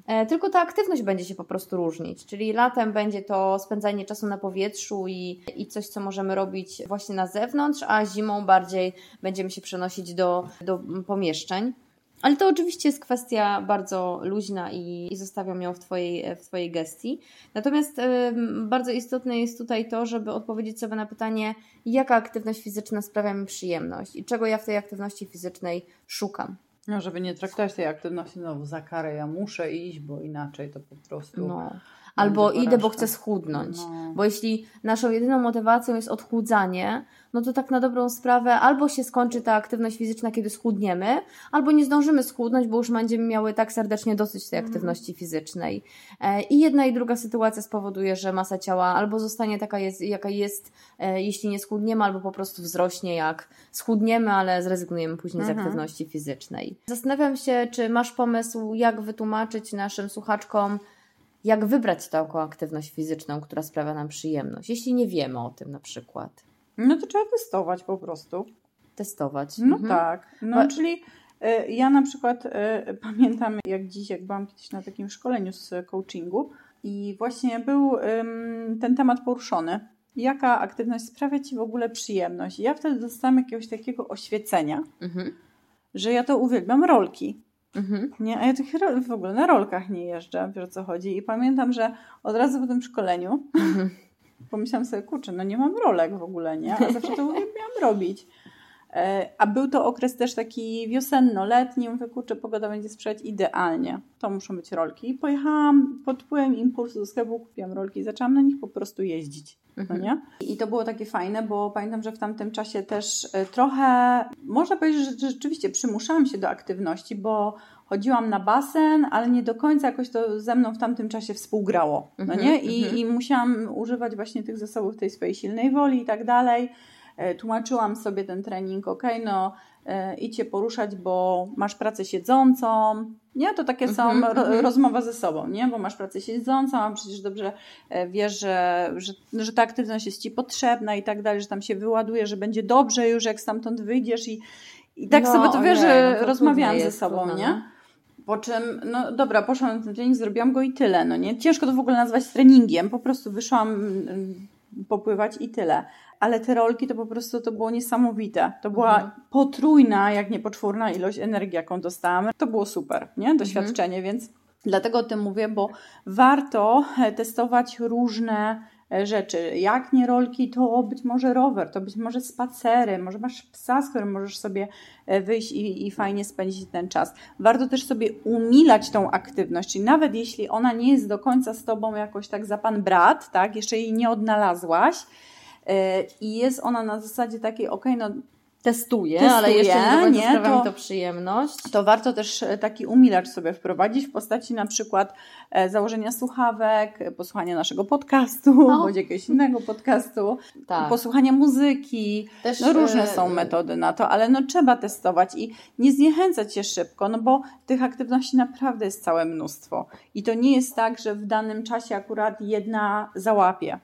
E, tylko ta aktywność będzie się po prostu różnić. Czyli latem będzie to spędzanie czasu na powietrzu i, i coś, co możemy robić właśnie na zewnątrz, a zimą bardziej będziemy się przenosić do, do pomieszczeń. Ale to oczywiście jest kwestia bardzo luźna i, i zostawiam ją w Twojej, w twojej gestii. Natomiast bardzo istotne jest tutaj to, żeby odpowiedzieć sobie na pytanie, jaka aktywność fizyczna sprawia mi przyjemność i czego ja w tej aktywności fizycznej szukam. No, żeby nie traktować tej aktywności znowu za karę, ja muszę iść, bo inaczej to po prostu. No. Albo idę, bo chcę schudnąć. No. Bo jeśli naszą jedyną motywacją jest odchudzanie, no to tak na dobrą sprawę albo się skończy ta aktywność fizyczna, kiedy schudniemy, albo nie zdążymy schudnąć, bo już będziemy miały tak serdecznie dosyć tej mhm. aktywności fizycznej. E, I jedna i druga sytuacja spowoduje, że masa ciała albo zostanie taka, jest, jaka jest, e, jeśli nie schudniemy, albo po prostu wzrośnie, jak schudniemy, ale zrezygnujemy później mhm. z aktywności fizycznej. Zastanawiam się, czy masz pomysł, jak wytłumaczyć naszym słuchaczkom, jak wybrać taką aktywność fizyczną, która sprawia nam przyjemność, jeśli nie wiemy o tym na przykład. No to trzeba testować po prostu. Testować. No mhm. tak. No, czyli y, ja na przykład y, pamiętam, jak dziś, jak byłam kiedyś na takim szkoleniu z coachingu i właśnie był ten temat poruszony. Jaka aktywność sprawia Ci w ogóle przyjemność? I ja wtedy dostałam jakiegoś takiego oświecenia, mhm. że ja to uwielbiam rolki. Mhm. Nie, a ja tych w ogóle na rolkach nie jeżdżę, wiesz o co chodzi. I pamiętam, że od razu po tym szkoleniu mhm. pomyślałam sobie, kurczę, no nie mam rolek w ogóle, nie? A zawsze to uwielbiałam robić. E, a był to okres też taki wiosenno-letni. Mówię, kurczę, pogoda będzie sprzyjać idealnie. To muszą być rolki. I pojechałam pod wpływem impulsu do sklepu, kupiłam rolki i zaczęłam na nich po prostu jeździć. No mhm. nie? I to było takie fajne, bo pamiętam, że w tamtym czasie też e, trochę, można powiedzieć, że rzeczywiście przymuszałam się do aktywności, bo chodziłam na basen, ale nie do końca jakoś to ze mną w tamtym czasie współgrało. No mhm, nie? I, mhm. I musiałam używać właśnie tych zasobów tej swojej silnej woli i tak dalej. E, tłumaczyłam sobie ten trening, ok, no e, idź się poruszać, bo masz pracę siedzącą, nie? To takie są mm -hmm. rozmowa ze sobą, nie? Bo masz pracę siedzącą, a przecież dobrze e, wiesz, że, że, że ta aktywność jest Ci potrzebna i tak dalej, że tam się wyładuje, że będzie dobrze już, jak stamtąd wyjdziesz i, i tak no, sobie to wiesz, że no rozmawiałam ze sobą, trudno, nie? No. Po czym, no dobra, poszłam na ten trening, zrobiłam go i tyle, no nie? Ciężko to w ogóle nazwać treningiem, po prostu wyszłam popływać i tyle ale te rolki to po prostu to było niesamowite. To była mhm. potrójna, jak nie poczwórna ilość energii, jaką dostałam. To było super, nie? Doświadczenie, mhm. więc dlatego o tym mówię, bo warto e, testować różne rzeczy. Jak nie rolki, to być może rower, to być może spacery, może masz psa, z którym możesz sobie e, wyjść i, i fajnie spędzić ten czas. Warto też sobie umilać tą aktywność, czyli nawet jeśli ona nie jest do końca z tobą jakoś tak za pan brat, tak, jeszcze jej nie odnalazłaś, E, i jest ona na zasadzie takiej, ok, no testuję, testuję, ale jeszcze nie, nie sprawia to, mi to przyjemność. To warto też e, taki umilacz sobie wprowadzić w postaci na przykład e, założenia słuchawek, posłuchania naszego podcastu, no. bądź jakiegoś innego podcastu, tak. posłuchania muzyki. Też, no różne są metody na to, ale no trzeba testować i nie zniechęcać się szybko, no bo tych aktywności naprawdę jest całe mnóstwo. I to nie jest tak, że w danym czasie akurat jedna załapie.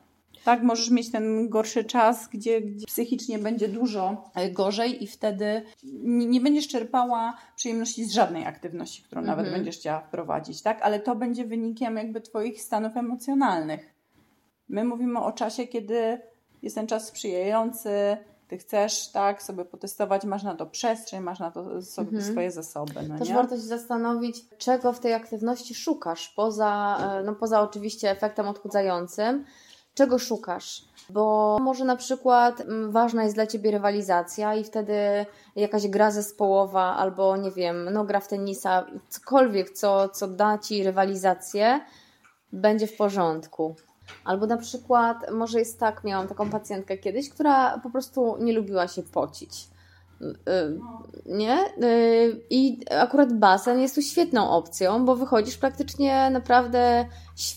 Tak, możesz mieć ten gorszy czas, gdzie, gdzie psychicznie będzie dużo e, gorzej i wtedy nie, nie, będziesz czerpała przyjemności z żadnej aktywności, którą nawet mhm. będziesz chciała wprowadzić, tak? Ale to będzie wynikiem jakby Twoich stanów emocjonalnych. My mówimy o czasie, kiedy jest ten czas sprzyjający, ty chcesz tak sobie potestować, masz na to przestrzeń, masz na to sobie mhm. swoje zasoby. No Też nie? warto się zastanowić, czego w tej aktywności szukasz, poza, e, no poza oczywiście efektem odchudzającym, czego szukasz. Bo może na przykład mm, ważna jest dla ciebie rywalizacja i wtedy jakaś gra zespołowa albo nie wiem, no gra w tenisa, cokolwiek, co, co da ci rywalizację, będzie w porządku. Albo na przykład, może jest tak, miałam taką pacjentkę kiedyś, która po prostu nie lubiła się pocić. Y, nie? Y, I akurat basen jest tu świetną opcją, bo wychodzisz praktycznie naprawdę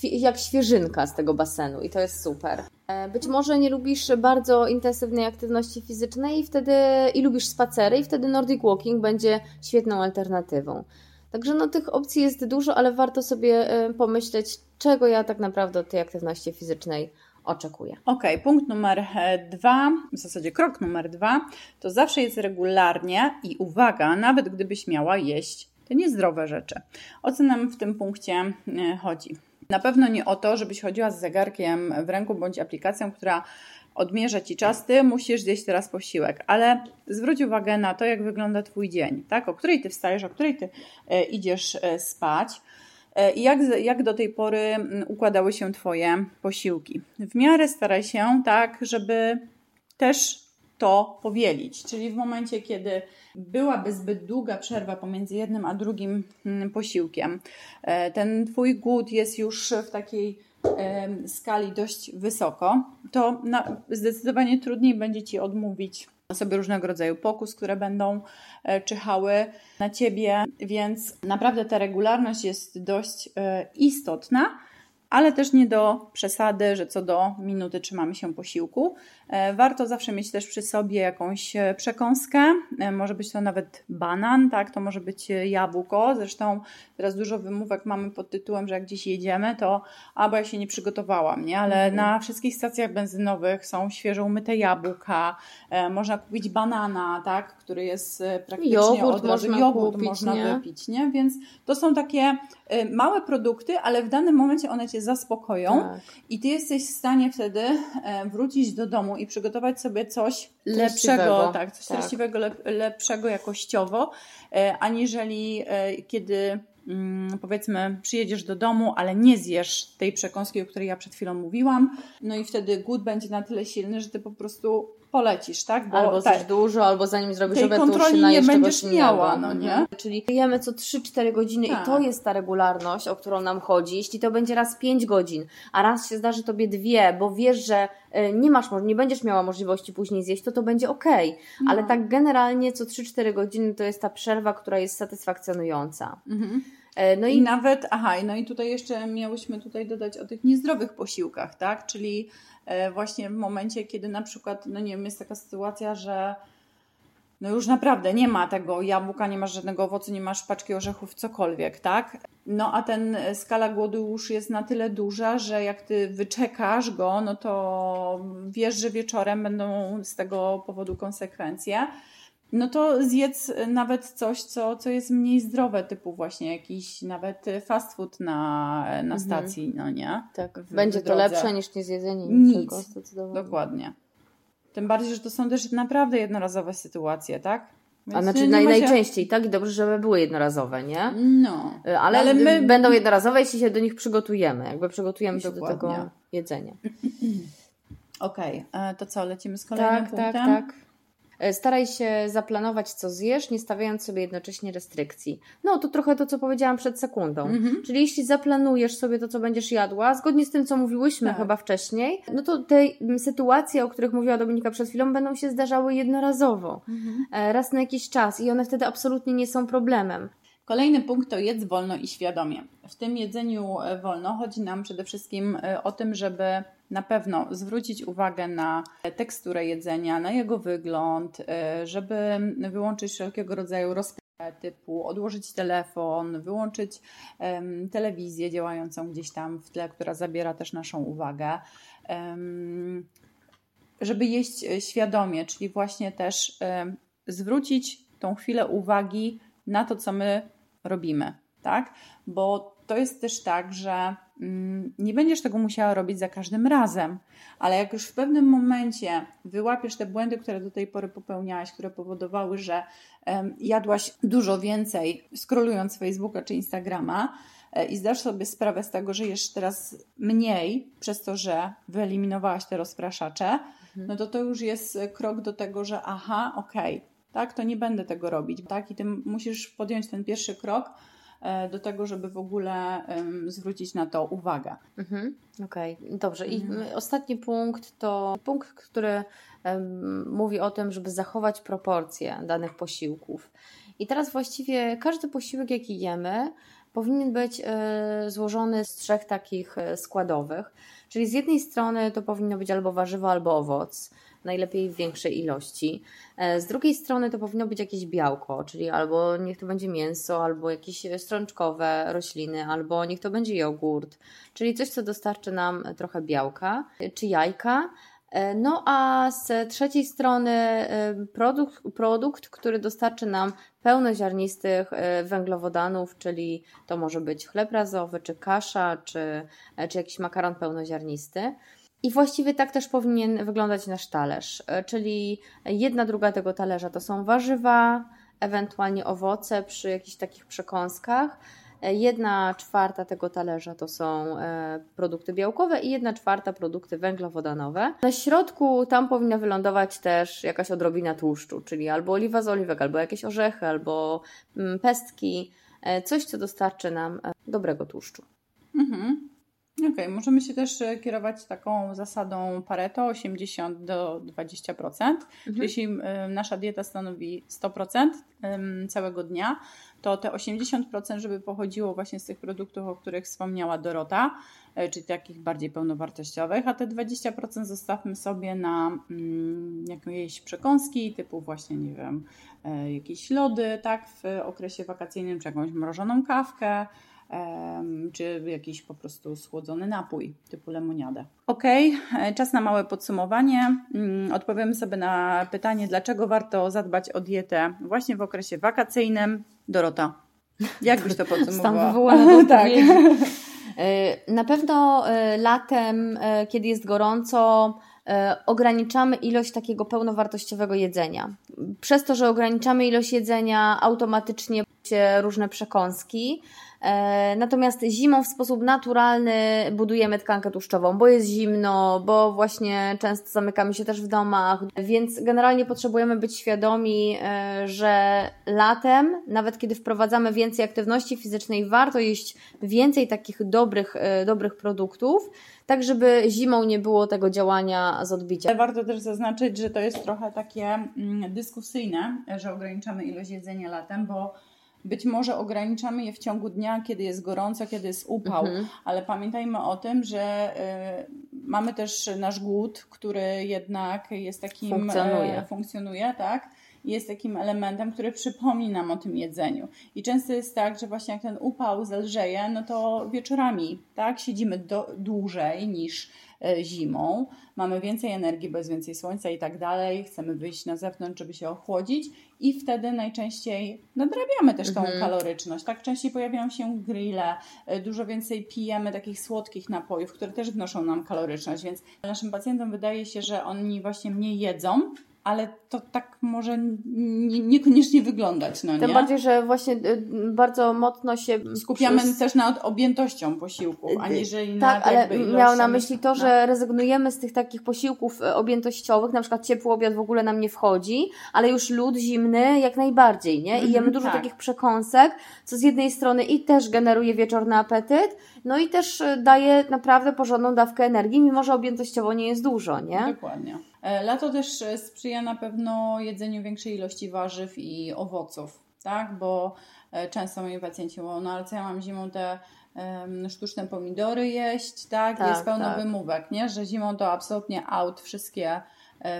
jak świeżynka z tego basenu i to jest super. E, być może nie lubisz bardzo intensywnej aktywności fizycznej i wtedy i lubisz spacery i wtedy Nordic Walking będzie świetną alternatywą. Także no, tych opcji jest dużo, ale warto sobie pomyśleć, czego ja tak naprawdę od tej aktywności fizycznej oczekuję. Ok, punkt numer e, dwa, w zasadzie krok numer dwa, to zawsze jest regularnie i uwaga, nawet gdybyś miała jeść te niezdrowe rzeczy. O co nam w tym punkcie e, chodzi? Na pewno nie o to, żebyś chodziła z zegarkiem w ręku bądź aplikacją, która odmierza Ci czas, Ty musisz zjeść teraz posiłek, ale zwróć uwagę na to, jak wygląda Twój dzień, tak? O której Ty wstajesz, o której Ty e, idziesz spać. E, I jak, jak do tej pory mm, układały się Twoje posiłki? W miarę staraj się tak, żeby też to powielić. Czyli w momencie, kiedy byłaby zbyt długa przerwa pomiędzy jednym a drugim mm, posiłkiem, e, ten Twój głód jest już w takiej skali dość wysoko, to zdecydowanie trudniej będzie Ci odmówić sobie różnego rodzaju pokus, które będą e, czyhały na Ciebie, więc naprawdę ta regularność jest dość e, istotna ale też nie do przesady, że co do minuty trzymamy się posiłku. E, warto zawsze mieć też przy sobie jakąś e, przekąskę, e, może być to nawet banan, tak, to może być jabłko. Zresztą teraz dużo wymówek mamy pod tytułem, że jak gdzieś jedziemy, to albo ja się nie przygotowałam, nie? ale mhm. na wszystkich stacjach benzynowych są świeżo umyte jabłka, można kupić banana, tak, który jest praktycznie jogurt od razu, można jogurt kupić, można nie? wypić, nie? Więc to są takie małe produkty, ale w danym momencie one Cię zaspokoją tak. i Ty jesteś w stanie wtedy wrócić do domu i przygotować sobie coś lepszego, tak, coś tak. treściwego, lepszego jakościowo, e, aniżeli e, kiedy mm, powiedzmy przyjedziesz do domu, ale nie zjesz tej przekąski, o której ja przed chwilą mówiłam, no i wtedy głód będzie na tyle silny, że ty po prostu polecisz, tak? Bo albo coś tak, dużo, albo zanim zrobisz tej obiad, to się nie będziesz miała, no nie? Mhm. Czyli jemy co 3-4 godziny tak. i to jest ta regularność, o którą nam chodzi. Jeśli to będzie raz 5 godzin, a raz się zdarzy tobie dwie, bo wiesz, że e, nie masz, nie będziesz miała możliwości później zjeść, to to będzie ok. No. Ale tak generalnie co 3-4 godziny to jest ta przerwa, która jest satysfakcjonująca. Mhm. E, no i... I nawet, aha, no i tutaj jeszcze miałyśmy tutaj dodać o tych niezdrowych posiłkach, tak? Czyli E, właśnie w momencie, kiedy na przykład, no nie wiem, jest taka sytuacja, że no już naprawdę nie ma tego jabłka, nie masz żadnego owocu, nie masz paczki orzechów, cokolwiek, tak? No a ten skala głodu już jest na tyle duża, że jak ty wyczekasz go, no to wiesz, że wieczorem będą z tego powodu konsekwencje no to zjedz nawet coś, co, co jest mniej zdrowe, typu właśnie jakiś nawet fast food na, na mhm. stacji, no nie? Tak, w, będzie w to lepsze niż niezjedzenie niczego, Nic, dokładnie. Tym bardziej, że to są też naprawdę jednorazowe sytuacje, tak? Więc A znaczy naj, najczęściej, tak? I dobrze, żeby były jednorazowe, nie? No. Ale, ale my... będą jednorazowe, jeśli się do nich przygotujemy. Jakby przygotujemy się Dokładnie. do tego jedzenia. Okej, okay. E, to co, lecimy z kolejnym tak, punktem? Tak, tak, E, staraj się zaplanować, co zjesz, nie stawiając sobie jednocześnie restrykcji. No, to trochę to, co powiedziałam przed sekundą. Mhm. Czyli jeśli zaplanujesz sobie to, co będziesz jadła, zgodnie z tym, co mówiłyśmy tak. chyba wcześniej, no to te sytuacje, o których mówiła Dominika przed chwilą, będą się zdarzały jednorazowo, mhm. E, raz na jakiś czas i one wtedy absolutnie nie są problemem. Kolejny punkt to jedz wolno i świadomie. W tym jedzeniu e, wolno chodzi nam przede wszystkim o tym, żeby na pewno zwrócić uwagę na teksturę jedzenia, na jego wygląd, y, żeby wyłączyć wszelkiego rodzaju rozprawę typu odłożyć telefon, wyłączyć telewizję działającą gdzieś tam w tle, która zabiera też naszą uwagę. Żeby jeść e, świadomie, czyli właśnie też zwrócić tą chwilę uwagi na to, co my robimy, tak? Bo to jest też tak, że Mm, nie będziesz tego musiała robić za każdym razem, ale jak już w pewnym momencie wyłapiesz te błędy, które do tej pory popełniałaś, które powodowały, że jadłaś dużo więcej, skrolując Facebooka czy Instagrama, e, i zdasz sobie sprawę z tego, że jesz teraz mniej, przez to, że wyeliminowałaś te rozpraszacze, mhm. no to to już jest krok do tego, że aha, okej, okay, tak, to nie będę tego robić, tak, i ty musisz podjąć ten pierwszy krok, E, do tego, żeby w ogóle zwrócić na to uwagę. Mhm. Okej, okay. dobrze. I mhm. ostatni punkt to punkt, który mówi o tym, żeby zachować proporcje danych posiłków. I teraz właściwie każdy posiłek, jaki jemy, powinien być e, złożony z trzech takich e, składowych. Czyli z jednej strony to powinno być albo warzywo, albo owoc najlepiej w większej ilości. E, z drugiej strony to powinno być jakieś białko, czyli albo niech to będzie mięso, albo jakieś strączkowe rośliny, albo niech to będzie jogurt, czyli coś, co dostarczy nam trochę białka, czy jajka. E, no a z trzeciej strony e, produkt, produkt, który dostarczy nam pełnoziarnistych węglowodanów, czyli to może być chleb razowy, czy kasza, czy, czy jakiś makaron pełnoziarnisty. I właściwie tak też powinien wyglądać nasz talerz, e, czyli jedna druga tego talerza to są warzywa, ewentualnie owoce przy jakichś takich przekąskach, E, jedna czwarta tego talerza to są e, produkty białkowe i jedna czwarta produkty węglowodanowe. Na środku tam powinna wylądować też jakaś odrobina tłuszczu, czyli albo oliwa z oliwek, albo jakieś orzechy, albo mm, pestki, coś co dostarczy nam dobrego tłuszczu. Mhm. Okej, okay, możemy się też kierować taką zasadą Pareto 80 do 20%. Mhm. Jeśli nasza dieta stanowi 100% całego dnia, to te 80%, żeby pochodziło właśnie z tych produktów, o których wspomniała Dorota, e, czyli takich bardziej pełnowartościowych, a te 20% zostawmy sobie na mm, jakieś przekąski, typu właśnie, nie wiem, e, jakieś lody, tak, w okresie wakacyjnym, czy jakąś mrożoną kawkę, czy jakiś po prostu schłodzony napój typu lemoniadę. Ok, e, czas na małe podsumowanie. Mm, odpowiemy sobie na pytanie, dlaczego warto zadbać o dietę właśnie w okresie wakacyjnym. Dorota, jak byś to podsumowała? tak. E, na pewno e, latem, kiedy jest gorąco, ograniczamy ilość takiego pełnowartościowego jedzenia. Przez to, że ograniczamy ilość jedzenia, automatycznie różne przekąski, E, natomiast zimą w sposób naturalny budujemy tkankę tłuszczową, bo jest zimno, bo właśnie często zamykamy się też w domach, więc generalnie potrzebujemy być świadomi, e, że latem, nawet kiedy wprowadzamy więcej aktywności fizycznej, warto jeść więcej takich dobrych, e, dobrych produktów, tak żeby zimą nie było tego działania z odbicia. Warto też zaznaczyć, że to jest trochę takie mm, dyskusyjne, że ograniczamy ilość jedzenia latem, bo być może ograniczamy je w ciągu dnia, kiedy jest gorąco, kiedy jest upał, mhm. ale pamiętajmy o tym, że y, mamy też nasz głód, który jednak jest takim. Funkcjonuje. E, funkcjonuje, tak? Jest takim elementem, który przypomni nam o tym jedzeniu. I często jest tak, że właśnie jak ten upał zelżeje, no to wieczorami, tak? Siedzimy do, dłużej niż zimą, mamy więcej energii, bo jest więcej słońca i tak dalej, chcemy wyjść na zewnątrz, żeby się ochłodzić i wtedy najczęściej nadrabiamy też tą mhm. kaloryczność. Tak częściej pojawiają się grille, e, dużo więcej pijemy takich słodkich napojów, które też wnoszą nam kaloryczność, więc naszym pacjentom wydaje się, że oni właśnie mniej jedzą, ale to tak może nie, niekoniecznie wyglądać. No Tym nie? bardziej, że właśnie y, bardzo mocno się skupiamy przez... też nad objętością posiłków, y, aniżeli tak, ale miał na myśli to, że no. rezygnujemy z tych takich posiłków y, objętościowych, na przykład ciepły obiad w ogóle nam nie wchodzi, ale już lód zimny jak najbardziej, nie? I jemy mhm, dużo tak. takich przekąsek, co z jednej strony i też generuje wieczorny apetyt, no i też daje naprawdę porządną dawkę energii, mimo że objętościowo nie jest dużo, nie? Dokładnie. E, lato też e, sprzyja na pewno jedzeniu większej ilości warzyw i owoców, tak? Bo e, często moi pacjenci mówią, no ale co ja mam zimą te sztuczne pomidory jeść, tak? tak Jest pełno tak. wymówek, nie? Że zimą to absolutnie out wszystkie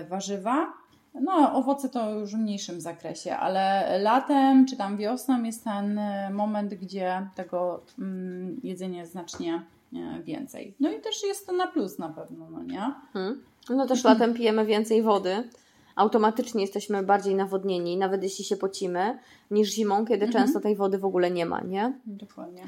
warzywa. No, owoce to już w mniejszym zakresie, ale latem czy tam wiosną jest ten moment, gdzie tego mm, jedzenia jest znacznie więcej. No i też jest to na plus na pewno, no nie? Hmm. No też latem pijemy więcej wody. Automatycznie jesteśmy bardziej nawodnieni, nawet jeśli się pocimy, niż zimą, kiedy mhm. często tej wody w ogóle nie ma, nie? Dokładnie.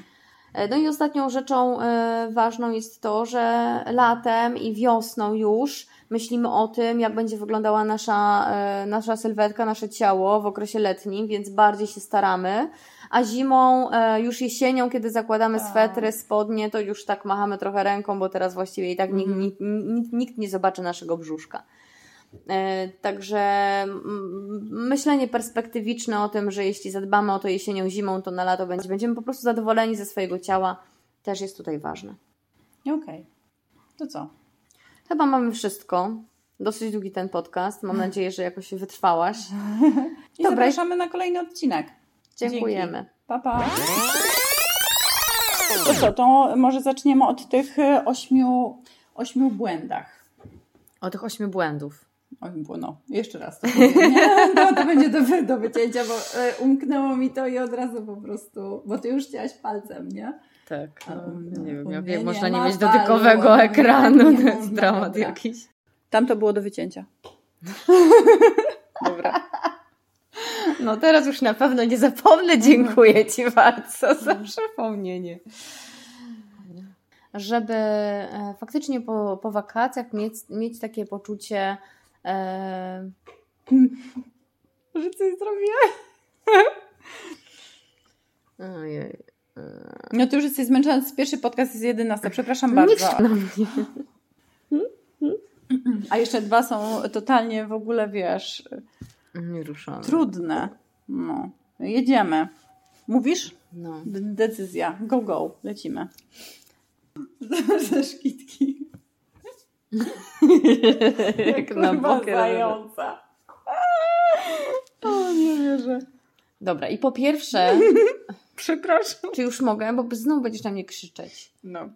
E, no i ostatnią rzeczą e, ważną jest to, że latem i wiosną już myślimy o tym, jak będzie wyglądała nasza, e, nasza sylwetka, nasze ciało w okresie letnim, więc bardziej się staramy. A zimą, już jesienią, kiedy zakładamy tak. swetry, spodnie, to już tak machamy trochę ręką, bo teraz właściwie i tak nikt, mhm. nikt, nikt, nikt nie zobaczy naszego brzuszka. Także myślenie perspektywiczne o tym, że jeśli zadbamy o to jesienią, zimą, to na lato będziemy po prostu zadowoleni ze swojego ciała, też jest tutaj ważne. Okej. Okay. To co? Chyba mamy wszystko. Dosyć długi ten podcast. Mam nadzieję, że jakoś wytrwałaś. I Dobra. zapraszamy na kolejny odcinek. Dziękujemy. Dzięki. Pa, pa. To co, to może zaczniemy od tych e, ośmiu, ośmiu błędach. O tych ośmiu błędów. Oj, no, jeszcze raz to powiem, nie? No, to będzie do, do wycięcia, bo e, umknęło mi to i od razu po prostu, bo ty już chciałaś palcem, nie? Tak, no, nie wiem, ja wiem, można nie mieć dotykowego ekranu, to jest dramat dobra. jakiś. Tam to było do wycięcia. dobra. No teraz już na pewno nie zapomnę. Dziękuję Ci bardzo za przypomnienie. Żeby e, faktycznie po, po wakacjach mieć, mieć takie poczucie, e... że coś zrobiłeś. Ojej. No ty już jesteś zmęczona, pierwszy podcast jest 11, przepraszam bardzo. Nie na mnie. A jeszcze dwa są totalnie w ogóle, wiesz, Nie ruszamy. trudne. No, jedziemy. Mówisz? No. Decyzja. Go, go. Lecimy. Ze szkitki. Jak na bokę. O, nie wierzę. Dobra, i po pierwsze, Przepraszam. czy już mogę, bo znowu będziesz na mnie krzyczeć. No.